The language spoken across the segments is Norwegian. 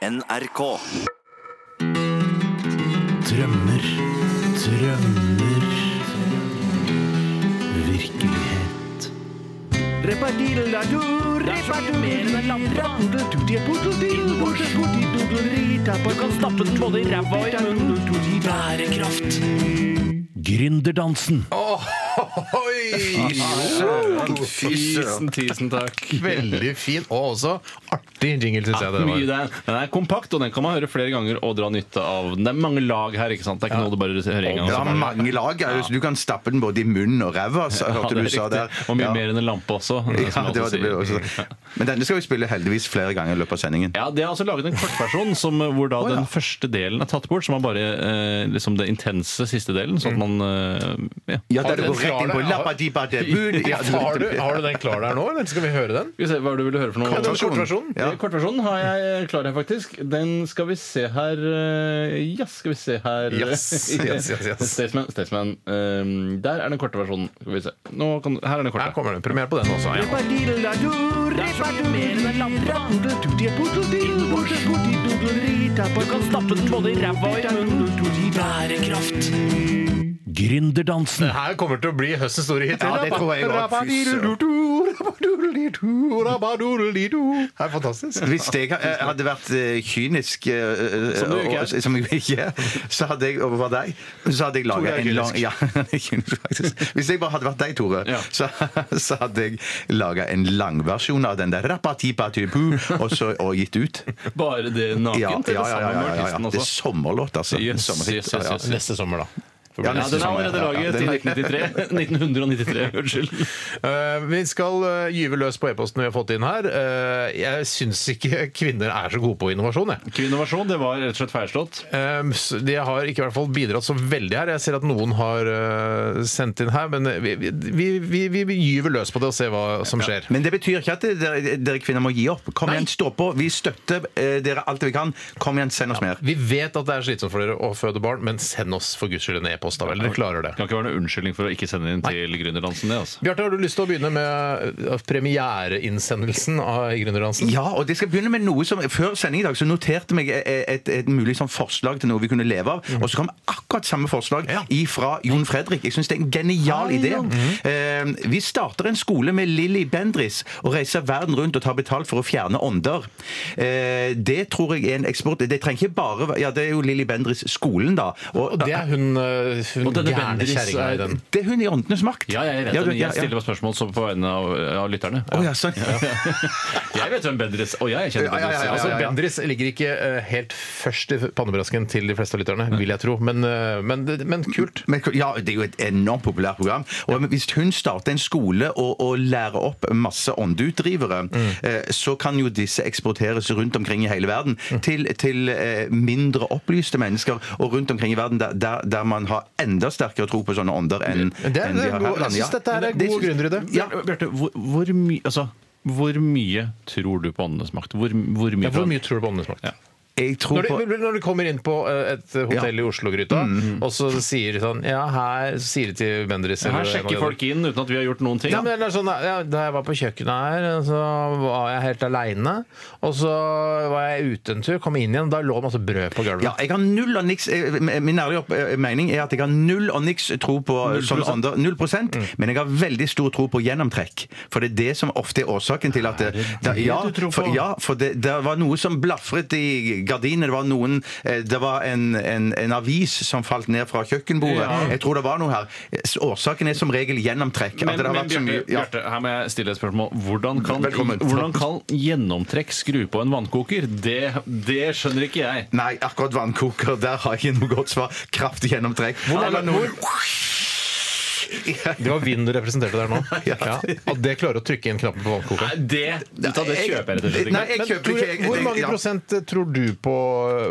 NRK. Drømmer, drømmer Virkelighet Du kan stappe den både i ræva og i munnen. Bærekraft Gründerdansen Oi! Tusen, tusen takk. Veldig fin, og også artig jingle, syns jeg det var. den, den er kompakt, og den kan man høre flere ganger og dra nytte av. Det er mange lag her, ikke sant? Det er ikke noe du bare hører en gang. Det er mange lag. Ja. Du kan stappe den både i munnen og ræva, så Ja, hørte du er sa der. Og mye Ja. mer enn en lampe også. Ja, det var, det ble også. Men denne skal vi spille heldigvis flere ganger i løpet av sendingen. Ja, det er altså laget en kortversjon som, hvor da ja. den første delen er tatt bort. Som er bare eh, liksom det intense siste delen. Sånn at man eh, ja. Ja, Har der du det går rett inn på der? labba-dibba-debun. Ja, Har du, har du den klar der nå, eller skal vi høre den? Skal vi se, Hva er det du ville høre for noe? Kan du kortversjonen? Ja. Eh, Kortversjonen har jeg klar her, faktisk. Den skal vi se her eh, Ja, skal vi se her Yes, yes, yes, yes. Staysman. Staysman. eh, der er den korte versjonen. Skal vi se. Nå kan, her er den korte. Her kommer den. Premiere på den også. Ja. Du kan stappe den både i ræva og i munnen. Bærekraft Gründerdansen Her kommer til å bli høstens store hit. Ja, det tror jeg Det er fantastisk. Hvis jeg eh, hadde vært eh, kynisk, eh, Som du ikke er. og- som jeg ikke er, så hadde jeg overfor deg Så hadde jeg laga en lang ja. Hvis jeg bare hadde vært deg, Tore, så, så hadde jeg laga en langversjon av den der rapatipatipu, og så og gitt ut. Bare det nakent? Ja, ja, ja, ja, ja, ja, Det er sommerlåt, altså. Yes, yes, yes, yes. Neste sommer, da. Ja, den er allerede laget i til 1993. 1993, unnskyld. Eh, vi skal eh, gyve løs på e-posten vi har fått inn her. Eh, jeg syns ikke kvinner er så gode på innovasjon. Jeg. Kvinnovasjon, det var rett og slett feilslått. Eh, de har ikke i hvert fall bidratt så veldig her. Jeg ser at noen har eh, sendt inn her, men vi, vi, vi, vi, vi gyver løs på det og ser hva som skjer. Men det betyr ikke at dere, dere kvinner må gi opp. Kom igjen, stå på. Vi støtter eh, dere alt vi kan. Kom igjen, send oss mer. Vi vet at det er slitsomt for dere å føde barn, men send oss for guds skyld en e-post. Da vel. Dere klarer det. Det kan ikke være noen unnskyldning for å ikke sende inn til Gründerdansen. det, altså. Bjarte, har du lyst til å begynne med eh, premiereinnsendelsen av Gründerdansen? Ja, og det skal begynne med noe som Før sending i dag så noterte meg et, et, et mulig sånn forslag til noe vi kunne leve av. Og så kom akkurat samme forslag Ja. fra Jon Fredrik. Jeg syns det er en genial idé. Eh, vi starter en skole med Lilly Bendris og reiser verden rundt og tar betalt for å fjerne ånder. Eh, det tror jeg er en eksport Det trenger ikke bare Ja, det er jo Lilly Bendris skolen, da. Og det er hun, hun Og denne gærne Bendriss kjerringa i er- den. det er hun i Åndenes makt. Ja, jeg er Ja, du- men ja, jeg ja. stiller på spørsmål så på vegne av, av lytterne. Å, ja, sånn. Jeg vet hvem Bendriss Og jeg kjenner Ja, ja, ja, Bendriss. ja, Altså, ja, ja. Bendriss ligger ikke eh, helt først i pannebrasken til de fleste av lytterne, vil jeg tro. Men, eh, men, men kult. Men, ja, Det er jo et enormt populært program. Og Hvis hun starter en skole og, og lærer opp masse åndeutdrivere, eh, så kan jo disse eksporteres rundt omkring i hele verden til, til eh, mindre opplyste mennesker og rundt omkring i verden der, der, der man har enda sterkere tro på sånne ånder enn det, det enn er har her jeg syns dette er gode Det grunner i det. Ja, Bjarte, hvor, hvor, mye, altså, hvor mye tror du på åndenes makt? Hvor, hvor mye, Ja, hvor mye tror du på åndenes makt? Ja. Jeg tror Når på når du kommer inn på eh, et hotell i Oslo-gryta, og så sier de sånn Ja, her sier de til Bendriss Her sjekker folk inn uten at vi har gjort noen ting. Ja, men det er sånn, ja, Da jeg var på kjøkkenet her, så var jeg helt aleine. Og så var jeg ute en tur, kom inn igjen, og da lå det masse brød på gulvet. Ja, jeg har null og niks eh, Min ærlige eh, mening er at jeg har null og niks tro på sånne ånder. Null prosent. Men jeg har veldig stor tro på gjennomtrekk. For det er det som ofte er årsaken til at det, det, ja, du for, ja, for det, det var noe som blafret i gardinene. Det var noen eh, Det var en, en, en avis som falt ned fra kjøkkenbordet. Ja. Jeg tror det var noe her. Årsaken er som regel gjennomtrekk. Men, At det har men Bjarte, mye ja. Bjarte, her må jeg stille et spørsmål. Hvordan kan, hvordan kan gjennomtrekk skru på en vannkoker? Det, det skjønner ikke jeg. Nei, akkurat vannkoker, der har jeg ikke noe godt svar. Kraftig gjennomtrekk. Eller noe Det var vind du representerte der nå. Ja. At det klarer å trykke inn knappen på vannkokeren. Det, det kjøper jeg rett og slett Nei, jeg kjøper ikke hvor mange prosent tror du på,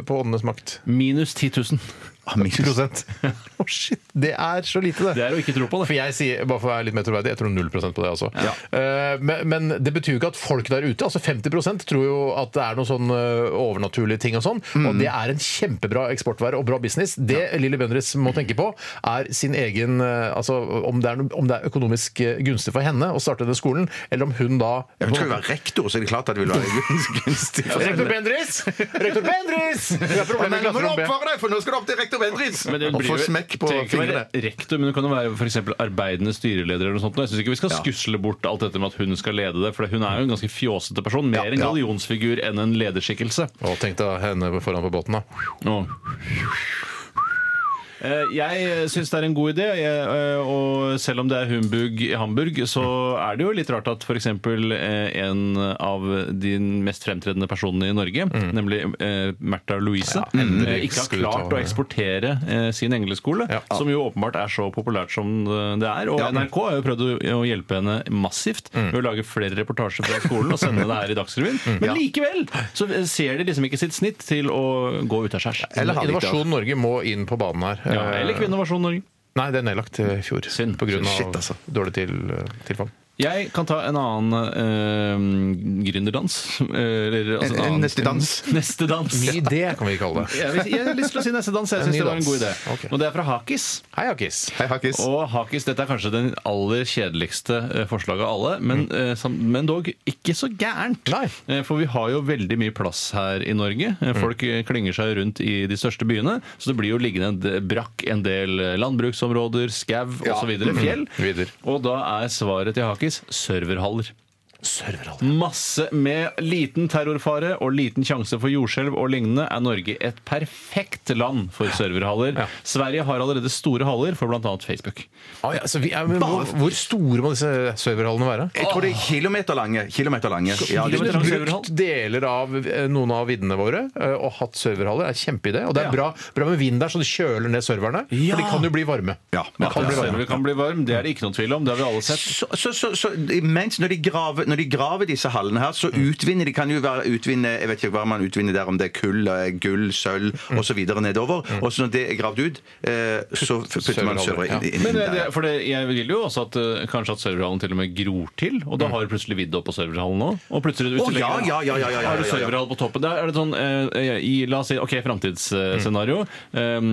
på åndenes makt? Minus 10 000. prosent. Oh, shit. Det er så lite, det. Det er å ikke tro på det. For jeg sier, bare for å være litt mer troverdig, jeg tror 0% på det også. Eh, men, men det betyr jo ikke at folk der ute, altså 50% tror jo at det er noen sånn eh, overnaturlige ting og sånn, og det er en kjempebra eksportvare og bra business. Det Lilly Bendriss må tenke på, er sin egen eh, Altså om det er, no- om det er økonomisk gunstig for henne å starte den skolen, eller om hun da Ja, Hun skal jo være rektor, så er det klart at det vil være gunstig. for henne. Rektor Bendriss! Rektor Bendriss! Vi har problemer nei, i Nå må du oppføre deg, for nå skal du opp til rektor Bendriss Men det og blir smekk på trenger ikke fingrene. være rektor, men det kan jo være for eksempel arbeidende styreleder eller noe sånt. Jeg syns ikke vi skal Ja. skusle bort alt dette med at hun skal lede det, for hun er jo en ganske fjåsete person. Mer Ja, en ja. gallionsfigur enn en lederskikkelse. Og tenk deg henne foran på båten, da. Å. Eh, Jeg syns det er en god idé, jeg, eh, og selv om det er humbug i Hamburg, så er det jo litt rart at f.eks. en av de mest fremtredende personene i Norge, nemlig eh, Märtha Louise, eh, ikke har klart å eksportere eh, sin engleskole, Ja. som jo åpenbart er så populært som det er. Og NRK har jo prøvd å hjelpe henne massivt ved å lage flere reportasjer fra skolen og sende det her i Dagsrevyen. Men likevel så ser de liksom ikke sitt snitt til å gå ut av skjærs. Eller har de ikke det? Innovasjon Norge må inn på banen her. Ja, eller Kvinneversjon Norge. Nei, det er nedlagt i fjor. Synd. På grunn av Shit, altså. dårlig til, tilfang. Jeg kan ta en annen uh, gründerdans. Eh, Eller, altså, En- en annen- neste dans. Neste dans. Ny idé, kan vi kalle det. Jeg, har lyst til å si neste dans. Jeg En syns det var en god idé. Okay. Og det er fra Hakis. Hei, Hakis. Hei, Hakis. Og Hakis, dette er kanskje den aller kjedeligste eh, forslaget av alle, men, mm. uh, men dog ikke så gærent. Nei. For vi har jo veldig mye plass her i Norge. Eh, Folk mm. klynger seg rundt i de største byene, så det blir jo liggende en brakk en del landbruksområder, skau Ja. osv. Fjell. Videre. Og da er svaret til Hakis serverhaller. Masse med liten terrorfare og liten sjanse for jordskjelv og lignende er Norge et perfekt land for serverhaller. Ja. Sverige har allerede store haller for bl.a. Facebook. Ah, ja, så vi, er, men hvor, hvor store må disse serverhallene være? Jeg tror det er kilometer lange. Kilometer lange. Ja, de har? Brukt deler av eh, noen av viddene våre eh, og hatt serverhaller er kjempeidé. Og det er bra, bra med vind der, så det kjøler ned serverne. Ja. For de kan jo bli varme. Ja, Man kan bli varme. kan bli varme. det er det ikke noen tvil om. Det har vi alle sett. så, så, så, så mens når de, graver, når de graver disse hallene her, så mm. utvinner de kan jo være, utvinne Jeg vet ikke hva man utvinner der, om det er kull, eh, gull, sølv mm. osv. nedover. Mm. Og så når det er gravd ut, eh, så putter man server inn, inn Men eh, det, for det, jeg vil jo også at kanskje at serverhallen til og med gror til, og da har du plutselig vidde opp på serverhallen nå. Og plutselig hvis du ja, ja, ja, ja, ja, ja, Har du ja, serverhall på toppen? der, er det sånn, eh, i, La oss si OK, framtidsscenario. Um,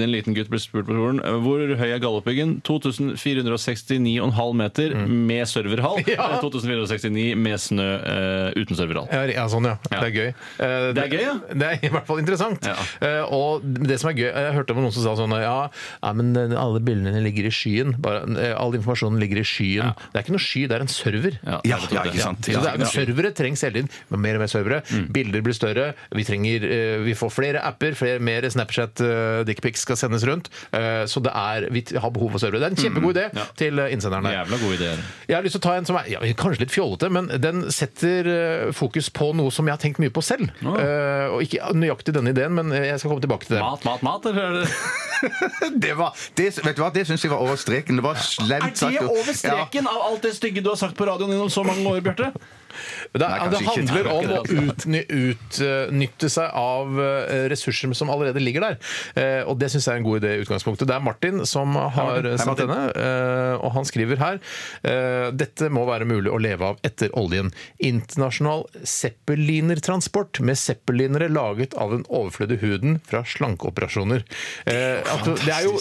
en liten gutt blir spurt på skolen hvor høy er Galdhøpiggen? 2469,5 meter med serverhall. Eh, 2469,5 69 med snø eh, uten serverall. Ja, ja, sånn, ja. Det er gøy. Eh, Det er gøy, ja. Det er i hvert fall interessant. Ja. Eh, og det som er gøy, jeg hørte om noen som sa sånn Ja, ja men eh, alle bildene ligger i skyen. Bare, eh, all informasjonen ligger i skyen. Det er ikke noe sky, det er en server. Ja, ja, ikke sant. Så det er, servere trengs hele tiden. Men Mer og mer servere. Mm. Bilder blir større. Vi, trenger, eh, vi får flere apper, flere, mer Snapchat, eh, dickpics skal sendes rundt. Eh, Så det er, vi har behov for servere. Det er en kjempegod mm, idé til eh, innsenderne. Jævla god idé. Jeg har lyst til å ta en som er ja, kanskje litt fjollete men den setter eh, fokus på noe som jeg har tenkt mye på selv. Eh, og ikke nøyaktig denne ideen, men jeg skal komme tilbake til det. Mat, mat, mat? Eller er det Det var, det, vet du hva, det syns jeg var over streken. Det var slemt Er sagt. det over streken av alt det stygge du har sagt på radioen gjennom så mange år, Bjarte? Det, Nei, det handler om å utnytte seg av eh, ressurser som allerede ligger der. Eh, Og det syns jeg er en god idé i utgangspunktet. Det er Martin som har Hei, sendt denne, eh, og han skriver her eh, dette må være mulig å leve av etter oljen. Internasjonal zeppelinertransport med zeppelinere laget av den overflødige huden fra slankeoperasjoner. Eh, det, jo,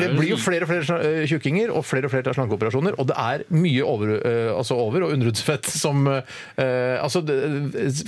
det blir jo flere og flere tjukkinger og flere og flere slankeoperasjoner, og det er mye over, altså over- og underhudsfett som eh, altså, det,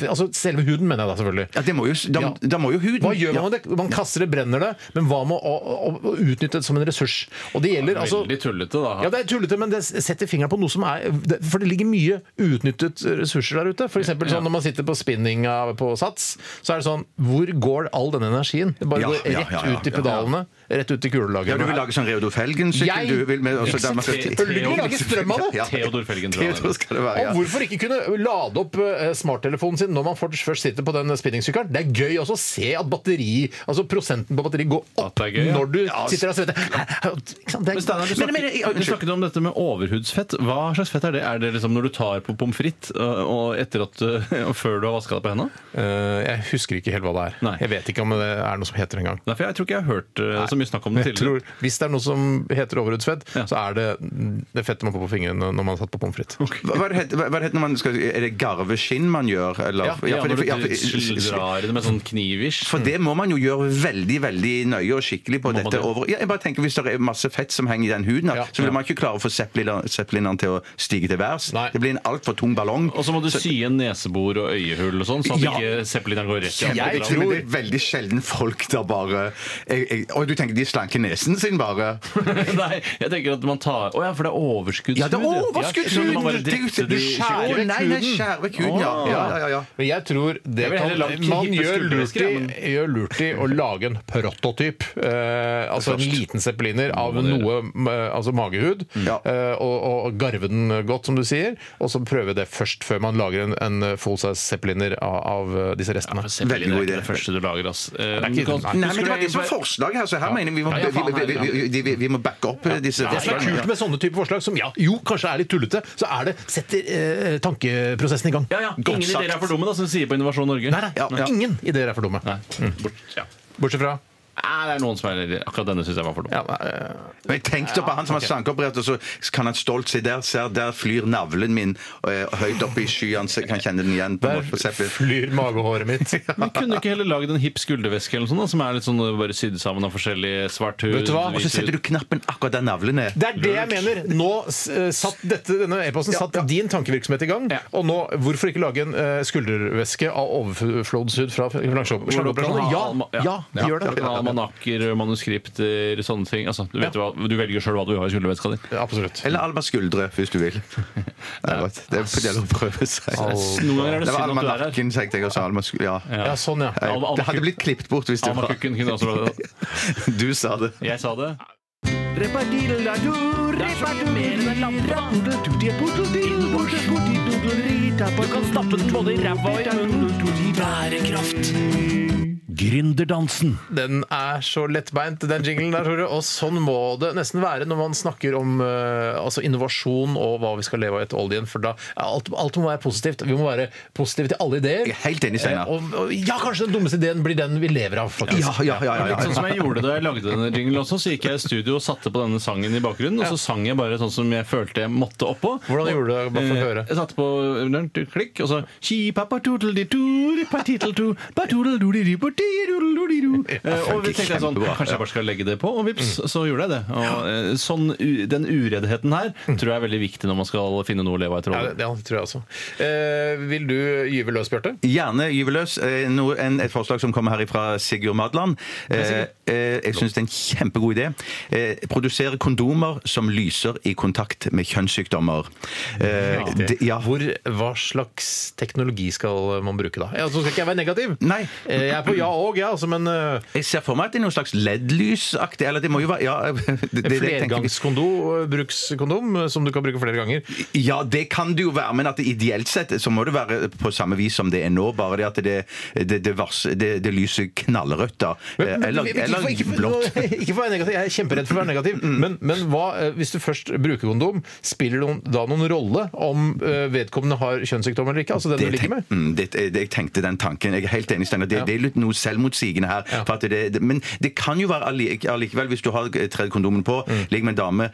altså selve huden, mener jeg da, selvfølgelig. Ja, det må jo, da, Ja. da må jo huden Hva gjør man ja. med det? Man kaster det, brenner det, men hva med å, å, å utnytte det som en ressurs? Og det gjelder altså Veldig tullete, da. ja, det er tullete, men det setter fingeren på noe som er det- For det ligger mye uutnyttet ressurser der ute. For eksempel sånn når man sitter på spinninga på Sats, så er det sånn Hvor går all denne energien? Det bare Ja, går ja, rett ja, ja, ut i ja, pedalene. Rett ut i Ja, du vil lage sånn Reodor Felgen-sykkel? Jeg- du vil med, også, Danmark- Selvfølgelig lage strøm av det! Ja. Theodor Felgen, tror jeg. Theodor skal det være, Og ja. hvorfor ikke kunne lade opp eh, smarttelefonen sin når man først først sitter på den spinningsykkelen? Det er gøy også å se at batteri, altså prosenten på batteri går opp det er gøy, ja. når du sitter og svetter. Ikke sant? Det er- Men Steinar, du, Men- snakket- men- jeg- du snakket om dette med overhudsfett. Hva slags fett er det? Er det liksom når du tar på pommes frites og, og etter at du, og før du har vaska deg på hendene? Eh, jeg husker ikke helt hva det er. Nei. Jeg vet ikke om det er noe som heter engang. Nei, for jeg tror ikke jeg har hørt så så mye snakk om det Jeg tror, tidligere. hvis det er noe som heter overhudsfett, Ja. så er det det fettet man får på fingrene når man har satt på pommes frites. Hva, hva, er det heter, hva, hva er det heter når man skal Er det garveskinn man gjør? Eller? Ja, Ja, når det- du ja, drar i det med sånn knivish. For det må man jo gjøre veldig veldig nøye og skikkelig på man dette. det? Over. Ja, jeg bare tenker Hvis det er masse fett som henger i den huden, Ja. så vil man ikke klare å få zeppelineren til å stige til værs. Nei. Det blir en altfor tung ballong. Og så må du sy en nesebor og øyehull og sånn, så at Ja. ikke zeppelineren går rett i andre Jeg tror det er veldig sjelden folk da bare jeg, jeg, Og du tenker de slanker nesen sin bare? Nei, jeg tenker at man tar Å ja, for det er overskuddshud. Ja, det er overskuddshud! Ja, Du skjærer. Nei, nei, skjærer kuden, ja. Ja, ja, ja. Men jeg tror det Jeg vil kan, heller lage man hippe gjør lurt, i, gjør lurt i å lage en prototyp. Eh, altså en liten zeppeliner av noe eh, altså magehud. Ja. eh, og, og garve den godt, som du sier. Og så prøve det først, før man lager en, en full size zeppeliner av, av disse restene. Veldig god er idé. ikke det første du lager, ass. Eh, du kan- Nei, men det var det som var forslaget her, så her mener vi må, Ja, ja, faen, vi, vi, vi, vi, må backe opp disse Det som er kult med sånne type forslag, som ja, jo kanskje er litt tullete, så er det setter eh, tankeprosessen i gang. Ja, ja. Ingen ideer er for dumme, da, som de sier på Innovasjon Norge. Nei, nei, Ja, ja. ingen ideer er for dumme. Nei. Bort, ja. Bortsett fra Nei, det er noen som er Akkurat denne syns jeg var for dum. ja, men, Men jeg tenkte på han som har slankeoperert, og så kan han stolt si der, ser, der flyr navlen min eh, høyt oppe i skyene, så jeg kan kjenne den igjen. på Der måte på flyr magehåret mitt. Men kunne ikke heller lagd en hipp skulderveske eller noe sånt, da, som er litt sånn bare sydd sammen av forskjellig svart hud? Vet du hva? Og så setter du knappen akkurat der navlen er. Det er det jeg mener! Nå eh, satt dette, denne e-posten satt din tankevirksomhet i gang. Ja. Og nå, hvorfor ikke lage en eh, skuldervæske av overflodshud fra slankeoperasjoner? Ja, ja, vi gjør det. Almanakker, manuskripter, sånne ting. Altså, du, vet hva, du velger sjøl hva du har i skulderveska di. Ja, Absolutt. Eller Alma Skuldre, hvis du vil. Nei, vet, det er på del å prøve seg. Noen ganger er det Det var synd at du er her. Almanakken, tenkte jeg også. Alma Skuldre, ja. Ja, sånn, ja. Ja, Det hadde blitt klippet bort hvis det var Almakukken kunne også vært det. Du sa det. Jeg sa det. Du kan stappe den både i ræva og i munnen. Bærekraft. Gründerdansen. Den er så lettbeint, den jinglen der, Tore. Og sånn må det nesten være når man snakker om eh, altså innovasjon og hva vi skal leve av etter oljen. For da alt, alt må være positivt. Vi må være positive til alle ideer. Jeg er helt enig, Steinar. Eh, Og, og, ja, kanskje den dummeste ideen blir den vi lever av, faktisk. Ja, ja, ja. ja, Litt sånn som jeg gjorde da jeg lagde denne jinglen også, så gikk jeg i studio og satte på denne sangen i bakgrunnen, og så sang jeg bare sånn som jeg følte jeg måtte oppå. Hvordan gjorde du det? Bare for å høre. Jeg satte på eh, klikk, og så Eh, Og vi tenkte sånn, kanskje jeg bare skal legge det på, og vips, så gjorde jeg det. Og eh, sånn, Den ureddheten her tror jeg er veldig viktig når man skal finne noe å leve av etter Ja, olje. det, det tror jeg også. Eh, vil du gyve løs, Bjarte? Gjerne gyveløs. løs. en, et forslag som kommer her fra Sigurd Madland. Eh, eh, jeg syns det er en kjempegod idé. Eh, produsere kondomer som lyser i kontakt med kjønnssykdommer. Eh, det, ja. Hvor, hva slags teknologi skal man bruke da? Ja, så skal ikke jeg være negativ. Nei. Eh, Jeg er på ja og, ja, altså, men eh, Jeg ser for meg at det er noe slags LED-lysaktig Eller det må jo være ja, det, det, det, tenker jeg. flergangskondom, eh, eh, som du kan bruke flere ganger. Ja, det kan det jo være, men at det ideelt sett så må det være på samme vis som det er nå. Bare det at det, det, det, vars, det, det lyser knallrødt, da. Men- men- Eller, ikke eller for- ikke for- blått. Ikke for å være negativ, jeg er kjemperedd for å være negativ. Mm. Men, men hva, eh, hvis du først bruker kondom, spiller det da noen rolle om eh, vedkommende har kjønnssykdom eller ikke? Altså den Det du ligger med? tenk- mm, det, det, jeg tenkte den tanken. Jeg er helt enig, Steinar. Det, det er litt noe selvmotsigende her. Ja. For at det, det, men det kan jo være alli- allikevel, hvis du har tredd kondomen på, Mm. ligger med en dame,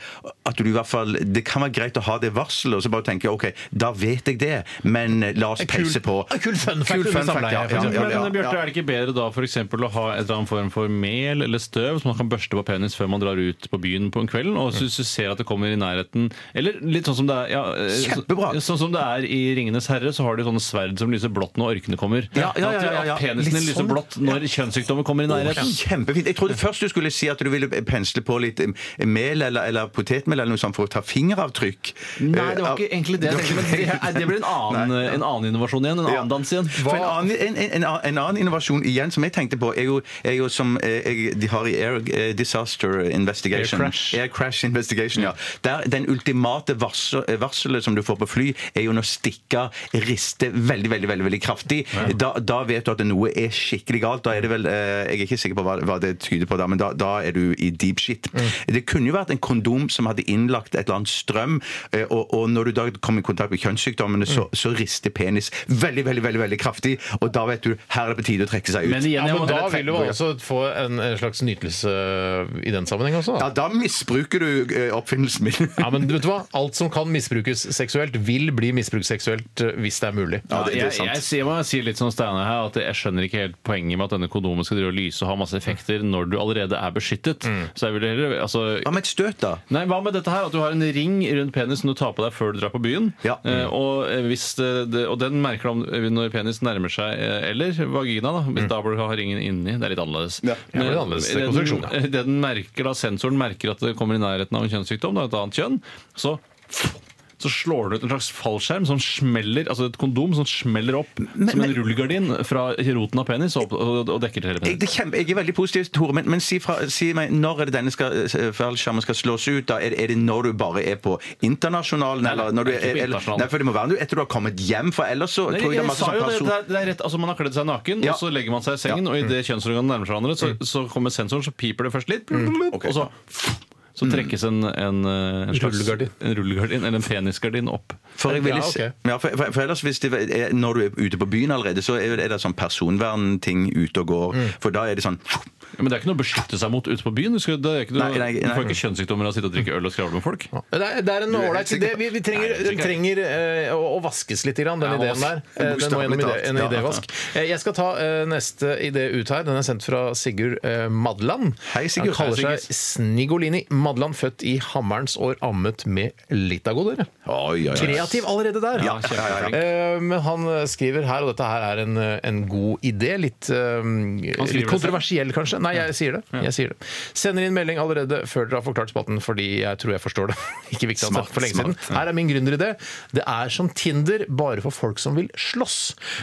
at du i hvert fall Det kan være greit å ha det varselet, og så bare tenke OK, da vet jeg det, men la oss En kul- peise på. en kul fun fact fun fact ja, ja, ja, ja, Men Bjarte, er det ikke bedre da eksempel å ha et eller annet form for mel eller støv som man kan børste på penis før man drar ut på byen på en kveld? Og så hvis du ser at det kommer i nærheten Eller litt sånn som det er ja, eh, Kjempebra. Sånn som det er i 'Ringenes herre', så har de sånne sverd som lyser blått når orkene kommer. Ja, ja, ja, ja, ja. At, penisene lyser sånn. blått når kjønnssykdommer kommer i nærheten. Kjempefint. Jeg trodde først du skulle si at du ville pensle på litt eh, mel eller, eller potetmel eller noe sånt for å ta fingeravtrykk. Nei, det var Eh, ikke egentlig det. jeg tenkte, men Det, det blir en annen, en annen innovasjon igjen. En annen dans igjen. For en, annen, en, en, en, annen- en annen innovasjon igjen som jeg tenkte på, er jo, er jo som eh, jeg, de har i Air eh, Disaster Investigation. Air crash. Investigation, ja. Der, den ultimate varsel, varselet som du får på fly, er jo når stikka rister veldig, veldig veldig, veldig kraftig. Da, da vet du at noe er skikkelig galt. Da er det vel, eh, Jeg er ikke sikker på hva, hva det tyder på, da, men da, da er du i deep shit. Det kunne jo vært en kondom som hadde innlagt et eller annet strøm, eh, og, og når du da kom i kontakt med kjønnssykdommene, så, så rister penis veldig, veldig, veldig, veldig kraftig, og da vet du her er det på tide å trekke seg ut. Men igjen, Ja, men da vil du også få en, en slags nytelse i den sammenheng også. Ja, Da. misbruker du eh, oppfinnelsen min. Ja, men vet du hva? Alt som kan misbrukes seksuelt, vil bli misbrukt seksuelt eh, hvis det er mulig. Ja, det- det er jeg, jeg, jeg, sier- må si litt som Steinar her, at jeg skjønner ikke helt poenget med at denne kondomen skal drive og lyse og ha masse effekter når du allerede er beskyttet. Så jeg ville heller altså, Hva med et støt, da? Nei, Hva med dette her? At du har en ring rundt penisen du tar på deg før du drar på byen. Ja. Eh, og, eh, hvis det, det, og den merker du om når penis nærmer seg eh, Eller vagina, da. Hvis da bør du ha ringen inni. Det er litt annerledes. Ja. Ja, det er annerledes. Det er den, konstruksjon, ja. det den merker da, Sensoren merker at det kommer i nærheten av en kjønnssykdom, da, et annet kjønn. Så så slår du ut en slags fallskjerm som smeller, altså et kondom som smeller opp som en rullegardin fra roten av penis og, og, og dekker til hele penis. det er kjempe, jeg er veldig positiv, Tore, men, men si, fra, si meg, når er det denne skal, eh, fallskjermen skal slås ut? da? Er, det- er det når du bare er på internasjonalen? Nei, eller når du, eller- internasjonalen. Nei, for det må være etter du har kommet hjem, for ellers så Nei, tror jeg det jeg er masse sånn person... det, er, det er rett, altså Man har kledd seg naken, Ja. og så legger man seg i sengen, og idet kjønnsorganene nærmer seg hverandre, så, så kommer sensoren, så piper det først litt, Ok. og så så trekkes en, en, en, slags, Rullegardin. en rullegardin, eller en penisgardin opp. For, jeg ville, Ja, ja, for, for, for ellers hvis det er, Når du er ute på byen allerede, så er det sånn personvernting ute og går. Mm. For da er det sånn Ja, Men det er ikke noe å beskytte seg mot ute på byen. Du, skal, det er ikke noe, Nei, nei, du får ikke kjønnssykdommer av å sitte og drikke øl og skravle med folk. Det er, det er en ålreit idé. Vi, vi trenger, Nei, jeg er den trenger eh, å, å vaskes litt, grann, den Ja, ideen vask. der. Eh, Den må gjennom ide, en Ja. idévask. Eh, Jeg skal ta eh, neste idé ut her. Den er sendt fra Sigurd eh, Madland. Hei, Sigurd. Han kaller seg Snigolini. Madland, født i Hammerens år, ammet med Litago, dere. Oi, oi, oi. Kreativ allerede der. Ja, ja, ja, ja. Eh, Men han skriver her, og dette her er en, en god idé, litt, eh, litt kontroversiell kanskje. Nei, jeg sier det. Jeg sier det. Sender inn melding allerede før dere har forklart spalten, fordi jeg tror jeg forstår det. Ikke viktig å ha Smart, for lenge siden. Her er min gründeridé. Det er som Tinder, bare for folk som vil slåss.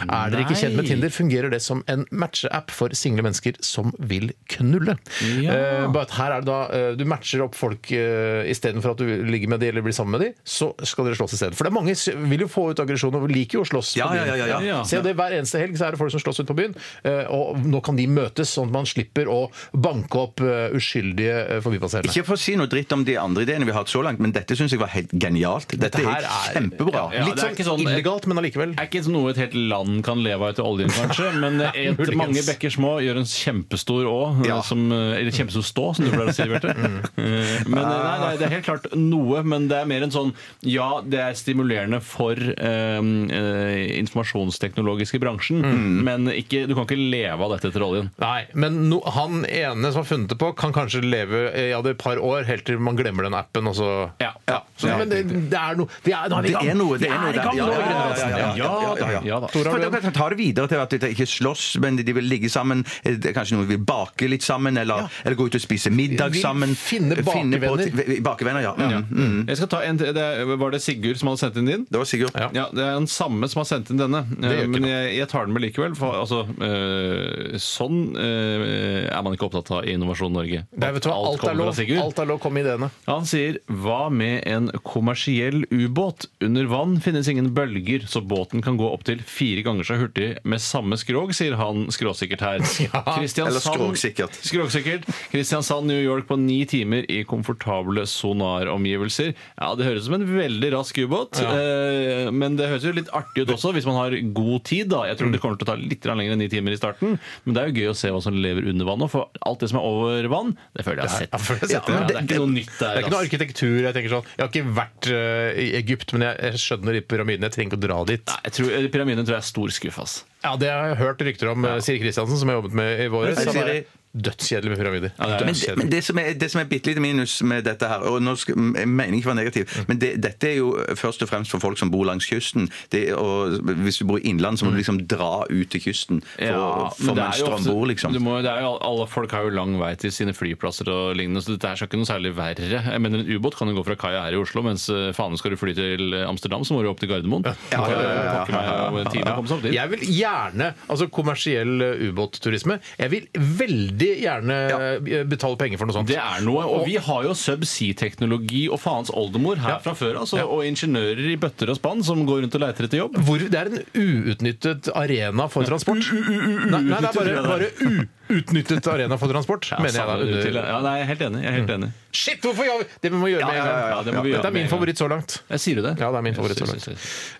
Er dere ikke kjent med Tinder, fungerer det som en matcheapp for single mennesker som vil knulle. Ja. Uh, her er det da uh, Du matcher opp folk uh, istedenfor at du ligger med de eller blir sammen med de, så skal dere slåss i stedet. For det er mange vil jo få ut aggresjon og liker jo å slåss Ja, på ja, byen. ja, ja, ja. Ja. Se det Hver eneste helg så er det folk som slåss ute på byen, uh, og nå kan de møtes, sånn at man slipper å banke opp eh, uskyldige eh, forbipasserende. Ikke for å si noe dritt om de andre ideene vi har hatt så langt, men dette syns jeg var helt genialt. Dette, her er kjempebra. Ja, Litt det er sånn, ikke sånn- illegalt, men allikevel. er ikke noe et helt land kan leve av etter oljen, kanskje, men et, Muligens. mange bekker små gjør en kjempestor å, Ja. som, eller kjempestor stå, som du pleier å si, Bjarte. Eh, Men nei, nei, det er helt klart noe, men det er mer en sånn Ja, det er stimulerende for eh, eh, informasjonsteknologiske bransjen, men ikke, du kan ikke leve av dette etter oljen. Nei, men no, han ene som har funnet det på, kan kanskje leve i ja, det et par år, helt til man glemmer den appen, og så Ja. Så, Men det, det er noe vi er, er Det gang. er noe, det er noe der. Ja, ja, ja, ja, ja, ja, ja, ja. Ja da. For da kan ta det videre til at de ikke slåss, men de vil ligge sammen. Eh, det er Kanskje noen vil bake litt sammen, eller, eller gå ut og spise middag Vil sammen. finne på- bakevenner. bakevenner, ja. Mm, mm. Jeg skal ta en. Det er- Var det Sigurd som hadde sendt inn din? Det var Sigurd. Ja. Ja, Det er den samme som har sendt inn denne. Eh, Men jeg, jeg tar den med likevel. For altså, øh, sånn eh, er man ikke opptatt av i Innovasjon Norge. Nei, vet du hva? Alt, er lov. Alt er lov. Kom ideene. Han sier hva med en kommersiell ubåt? Under vann finnes ingen bølger, så båten kan gå opptil fire ganger så hurtig med samme skrog, sier han skråsikkert her. Ja, eller skråsikkert. Skråsikkert. Kristiansand, New York på ni timer i komfortable sonaromgivelser. Ja, det høres ut som en veldig rask ubåt, ja. men det høres jo litt artig ut også, hvis man har god tid. da. Jeg tror det kommer til å ta litt lenger enn ni timer i starten, men det er jo gøy å se hva som lever under vann nå, for alt det som er over vann, det føler jeg har sett. Ja, for jeg har sett det. Det er ikke noe nytt der. Det er ikke noe ass. arkitektur. Jeg tenker sånn, jeg har ikke vært uh, i Egypt, men jeg, jeg skjønner de pyramidene. Jeg trenger ikke å dra dit. Nei, jeg tror, Pyramiden tror jeg er stor skuff, ass. Ja, Det har jeg hørt rykter om. eh, Siri Kristiansen, som jeg har jobbet med i våres. Hei, bare, Siri. dødskjedelig med pyramider. Ja, det er- Men, det, men det som er, det som er bitte lite minus med dette her, og nå skal, jeg mener ikke være negativ, Mm. men det, dette er jo først og fremst for folk som bor langs kysten. Det, og hvis du bor i innland, så må du liksom dra ut til kysten for, for men det med er jo ofte- strømbord, liksom. du må, det er jo, alle folk har jo lang vei til sine flyplasser og lignende, så dette her skal ikke noe særlig verre. Jeg mener, En ubåt kan jo gå fra kaia her i Oslo, mens eh, faen skal du fly til Amsterdam, så må du opp til Gardermoen. Ja, ja, ja, ja, ja, ja, ja, ja, ja. Jeg vil gjerne altså kommersiell eh, ubåtturisme. Jeg vil veldig gjerne ja. betale penger for noe sånt. Det er noe, og vi har jo subsea-teknologi og faens oldemor her fra før, altså, og ingeniører i bøtter og spann som går rundt og leiter etter jobb. Hvor, det er en uutnyttet arena for transport. Nei, nei, det er bare, bare uutnyttet arena for transport, Ja, mener jeg. da. Under... til- Ja, nei, jeg er helt enig. Jeg er helt enig. Shit, hvorfor gjør vi Det må vi gjøre med en gang. ja, det må vi gjøre Dette er min favoritt så langt. Jeg sier du det? Ja, det er min favoritt så langt.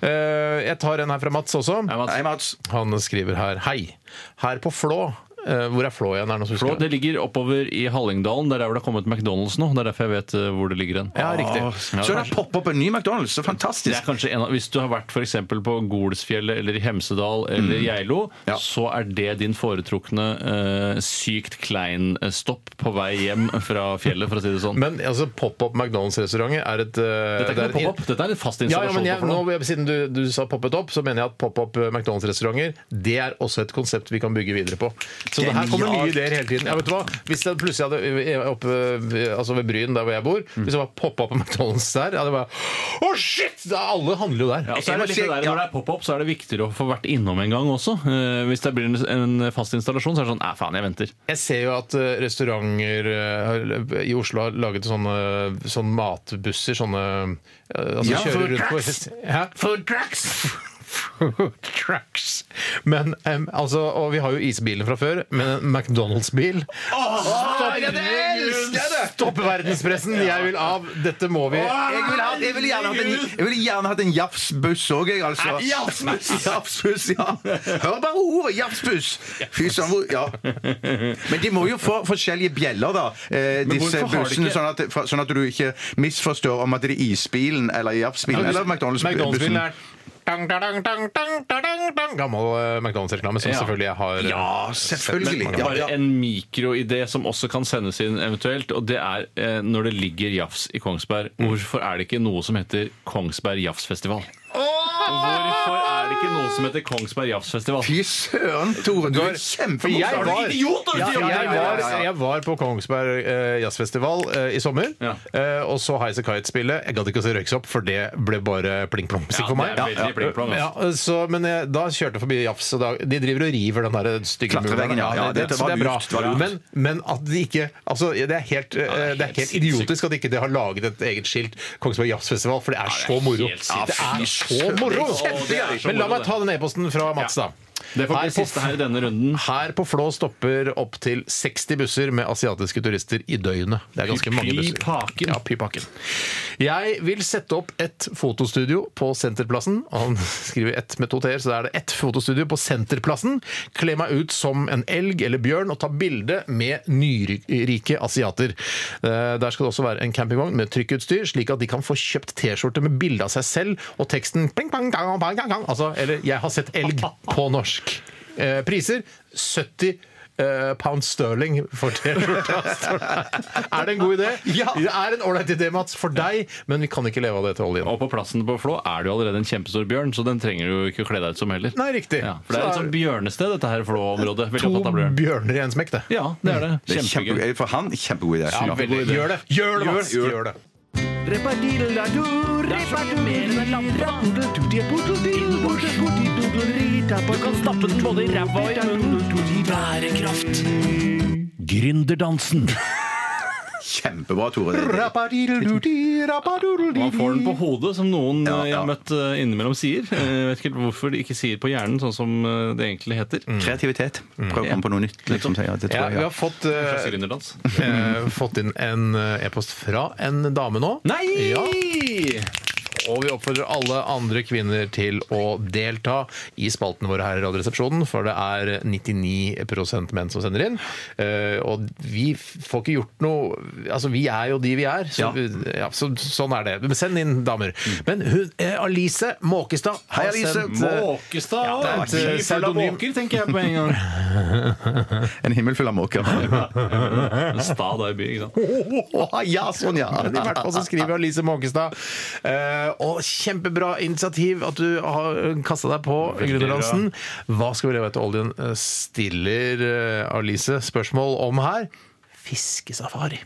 Eh, Jeg tar en her fra Mats også. Hei, Mats. Han skriver her Hei. Her på Flå eh, Hvor er Flå igjen? Er det noen som Flå, det ligger oppover i Hallingdalen. Det er der hvor det har kommet McDonald's nå. Det er derfor jeg vet eh, hvor det ligger hen. Ja, riktig. Så det har poppet opp en ny McDonald's. Så Det fantastisk. er kanskje en av, Hvis du har vært for eksempel på Golsfjellet eller i Hemsedal eller Geilo, Ja. så er det din foretrukne eh, sykt klein eh, stopp på vei hjem fra fjellet, for å si det sånn. Men altså, pop-up McDonald's-restauranter er et eh, Dette er det ikke noe pop-up, dette er en fast Ja, ja, installasjon. men jeg, på Flå. nå, siden du, du sa poppet opp, så mener jeg at pop-up McDonald's-restauranter det er også et konsept vi kan bygge videre på. Så det her kommer nye ideer hele tiden. Ja, vet du hva? Hvis jeg plutselig hadde eh, oppe ved- altså ved Bryn, der hvor jeg bor, hvis det var pop-up McDonald's der, hadde jeg bare Å, shit! Da, alle handler jo der. Ja, så er det litt det der. Når det er pop-up, så er det viktigere å få vært innom en gang også. Eh, hvis det blir en, fast installasjon, så er det sånn Æ, faen, jeg venter. Jeg ser jo at eh, restauranter eh, i Oslo har laget sånne, sånne matbusser, sånne eh, Altså Ja, kjører rundt på? Food trucks! Food trucks. Men em, altså, Og vi har jo isbilen fra før, men en McDonald's-bil Stopp verdenspressen! Jeg vil av! Dette må vi Jeg ville ha- jeg vil gjerne hatt en, jeg ville gjerne hatt en jafsbuss òg, jeg, altså. Jafsbuss! Jafsbuss, ja. Hør bare ordet jafsbuss! Fy søren, hvor Ja. Men de må jo få forskjellige bjeller, da, eh, disse hvorfor har de bussene, ikke- sånn at, sånn at du ikke misforstår om at det er isbilen eller jafsbilen eller McDonald's-bussen. McDonald's-bilen er dang, dang, dang, dang, dang, dang, dang. Gammel eh, McDonald's-reklame som Ja. selvfølgelig jeg har eh, Ja, selvfølgelig. Men Ja, bare en mikroidé som også kan sendes inn eventuelt, og det er eh, når det ligger jafs i Kongsberg, hvorfor er det ikke noe som heter Kongsberg Jafsfestival? Hvorfor er det ikke noe som heter Kongsberg Jazzfestival? Fy søren, Tore. Du er jeg kjempemorsom. var, idiot, ja, jeg, var, jeg var på Kongsberg eh, jazzfestival eh, i sommer, Ja. eh, og så Highasakite Kite-spillet. Jeg gadd ikke å se Røyksopp, for det ble bare pling-plong-musikk Ja, for meg. det er veldig pling-plong, altså. Ja, så, men jeg, da kjørte jeg forbi Jafs, og da, de driver og river den der stygge Klatreveggen, ja. Ja, det, det, så var det er bra. lurt, det var lurt. Men, men at de ikke altså, Det er helt, eh, det er helt idiotisk at ikke de har laget et eget skilt Kongsberg Jazzfestival, for det er så moro. helt sinnssykt. Det er så moro! Er Men la meg ta den e-posten fra Mats, da. Det får bli siste her i denne runden. her på Flå stopper opptil 60 busser med asiatiske turister i døgnet. Det er ganske mange busser. Pypaken. Ja, pypaken. Jeg vil sette opp et fotostudio på Senterplassen. Han skriver ett med to t-er, så da er det ett fotostudio på Senterplassen. Kle meg ut som en elg eller bjørn og ta bilde med nyrike asiater. Eh, Der skal det også være en campingvogn med trykkutstyr, slik at de kan få kjøpt T-skjorte med bilde av seg selv og teksten pling, pang, gang, gang, gang. Altså, eller 'Jeg har sett elg' på norsk. Eh, priser 70 eh, pound sterling for T-skjorta. Er det en god idé? Ja. Det er en ålreit idé, Mats, for deg, men vi kan ikke leve av det til oljen. Og på plassen på Flå er det jo allerede en kjempestor bjørn, så den trenger du ikke å kle deg ut som heller. Nei, riktig. Ja, for det er et sånt bjørnested, dette her Flå-området. To bjørn. bjørner i en smekk, det. Ja, det er det. Det Kjempegøy. for han, kjempegod idé. Ja, veldig. Gjør det! Gjør det, Mats! Gjør det. Du kan stappe den både i ræva og i munnen. Bærekraft. Gründerdansen. Kjempebra, Tore. Man får den på hodet, som noen Ja, eh, jeg har møtt eh, innimellom sier. Eh, Jeg vet ikke hvorfor de ikke sier på hjernen, sånn som det egentlig heter. Kreativitet. Prøv å komme på noe nytt. Liksom. Ja, det Ja, tror vi jeg. har fått, eh, fått inn en e-post fra en dame nå. Nei! Og vi oppfordrer alle andre kvinner til å delta i spaltene våre her i Radioresepsjonen, for det er 99% menn som sender inn. Eh, Og vi får ikke gjort noe Altså, vi er jo de vi er. Så, ja. så, sånn er det. Men Send inn damer. Men hun, eh, Alice Måkestad Hei, Alice. Måkestad! Ja, det er et, eh, pseudonym. måker, tenker jeg på en gang. En himmel full av måker. Stad er by, ikke sant? Ja, sånn, ja. I hvert fall så skriver Alice Måkestad. Eh, og kjempebra initiativ at du har kasta deg på Gründerdansen. Hva skal vi leve etter oljen? eh, Stiller eh, Alice spørsmål om her? Fiskesafari.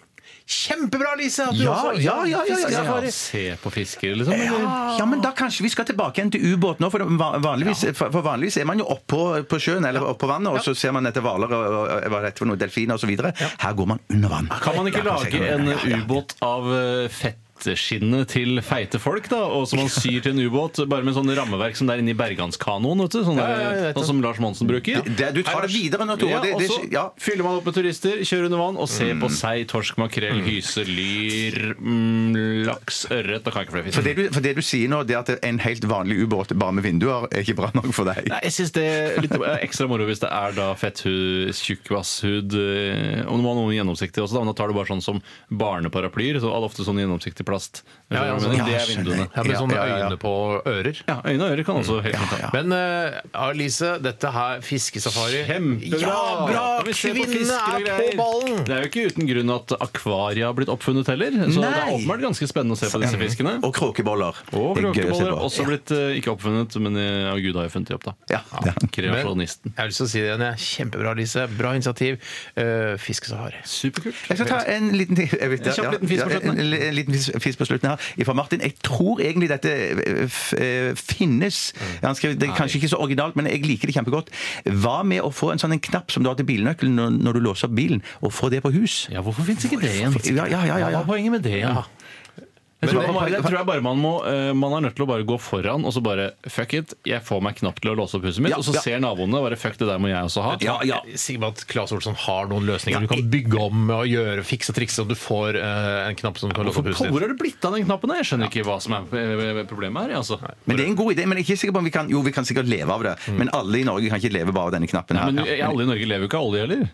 Kjempebra, Alice! Ja, ja, ja, ja, ja, ja. Se på fisker, liksom? Eller? Ja, men da kanskje vi skal tilbake igjen til ubåt nå. For vanligvis, for for vanligvis er man jo oppå på sjøen eller oppå vannet, og så ser man etter hvaler og, og, og hva det noe, delfiner osv. Her går man under vann. Kan man ikke lage en ubåt av eh, fettskinnet til feite folk, da? Og som man syr til en ubåt, bare med sånn rammeverk som det er inni Berganskanoen, vet du? Sånn, der, sånn som Lars Monsen bruker. Det, du tar det videre nå, Tore. Ja, og så ja. fyller man opp med turister, kjører under vann og ser Mm. på sei, torsk, makrell, hyse, lyr, mm, laks, ørret og flere For det, du, for det du sier nå, det at en helt vanlig ubåt bare med vinduer, er ikke bra nok for deg. Nei, jeg syns det er litt ekstra moro hvis det er da fetthud, tjukkvasshud eh, Og må ha noe gjennomsiktig også, da. Men da tar du bare sånn som barneparaplyer. Så ofte sånn gjennomsiktig plast. Ja, ja, Men sånn- det er vinduene. jeg. Ja, med sånne ja, ja, ja. øyne på ører. Ja, øyne og ører kan også helt fint ha. Men uh, Lise, dette her, fiskesafari Kjempebra! Ja, bra! Kvinnene er på ballen! Det er jo ikke uten grunn at akvaria har blitt oppfunnet heller. Så det er åpenbart ganske spennende å se på disse fiskene. Og kråkeboller. Og er kråkeboller. Også blitt uh, ikke oppfunnet, men eh, ja, Gud har jo funnet de opp, da. Ja, ja. Kreasjonisten. Jeg har lyst til å si det igjen. Kjempebra, Lise. Bra initiativ. Uh, fiskesafari. Superkult. Jeg skal ta en liten jeg vet, En kjapp liten fisk på slutten. En, en liten fis- fisk på slutten her. Fra Martin. Jeg tror egentlig dette eh, eh, finnes. Han skrev, det er kanskje ikke så originalt, men jeg liker det kjempegodt. Hva med å få en sånn en knapp som du har til bilnøkkelen når, når du låser opp bilen, og få det på hus? Ja, hvorfor fins ikke det igjen? Ja, ja, ja, ja, Hva ja. er poenget med det igjen? Jeg tror, man, jeg tror jeg bare man må eh, Man er nødt til å bare gå foran og så bare Fuck it, jeg får meg knapp til å låse opp huset mitt. Ja, og så ja. ser naboene bare fuck, det der må jeg også ha. Ja, ja. Jeg er at Claes Olsson har noen løsninger. Du kan bygge om og gjøre, fikse og trikse, så du får eh, en knapp som du kan låse opp huset ditt. hvor har det blitt av den knappen? Jeg skjønner ikke hva som er eh, problemet her. Altså. Men det er en god idé. Men jeg er ikke sikker på om vi kan Jo, vi kan sikkert leve av det, men alle i Norge kan ikke leve bare av denne knappen her. Men alle i Norge lever jo ikke av olje heller.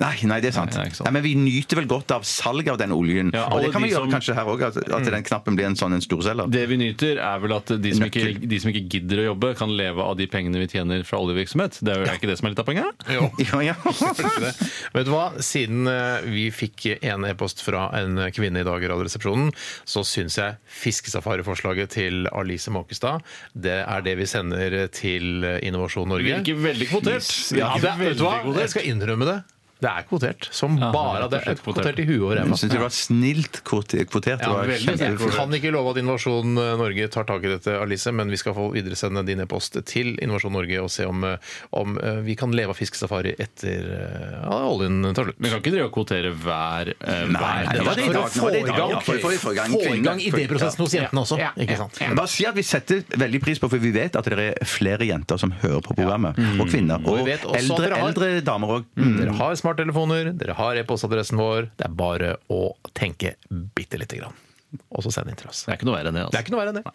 Nei, nei, det er sant. Nei, det ikke sant. Nei, men vi nyter vel godt av salg av den oljen. Ja, og det kan vi gjøre som- kanskje her òg, at, at den knappen blir en sånn en storselger. Det vi nyter, er vel at de som, ikke, de som ikke gidder å jobbe, kan leve av de pengene vi tjener fra oljevirksomhet. Det er jo ja. ikke det som er litt av poenget? Jo. Ja, ja. Vet du hva? Siden eh, vi fikk en e-post fra en kvinne i dag i Radioresepsjonen, så syns jeg fiskesafariforslaget til Alice Måkestad det er det vi sender til Innovasjon Norge. Virker veldig kvotert. Ja, det, vet du hva? Jeg skal innrømme det. Det er kvotert. Som Ja, bare det. er kvotert. Kvotert i huet og ræva. Jeg syns det var snilt kvote- kvotert. Det Ja, var veldig. Kan ikke love at Innovasjon Norge tar tak i dette, Alice, men vi skal få videresende din e-post til Innovasjon Norge og se om, eh, om eh, vi kan leve av fiskesafari etter eh, ja, oljen tar slutt. Men kan ikke drive og kvotere hver, eh, Nei, hver det var det i For å dag. få i gang, Ja, for- å for i gang få i kvinner. gang idéprosessen hos jentene også. Ikke sant? Jeg Bare si at Vi setter veldig pris på, for vi vet at det er flere jenter som hører på programmet. Og kvinner. Og Og vi vet også at eldre, dere har- eldre damer òg. Dere har smarttelefoner, dere har e-postadressen vår. Det er bare å tenke bitte lite grann. Og så send inn til oss. Det er ikke noe verre enn det. Det er Altså. ikke noe verre enn det.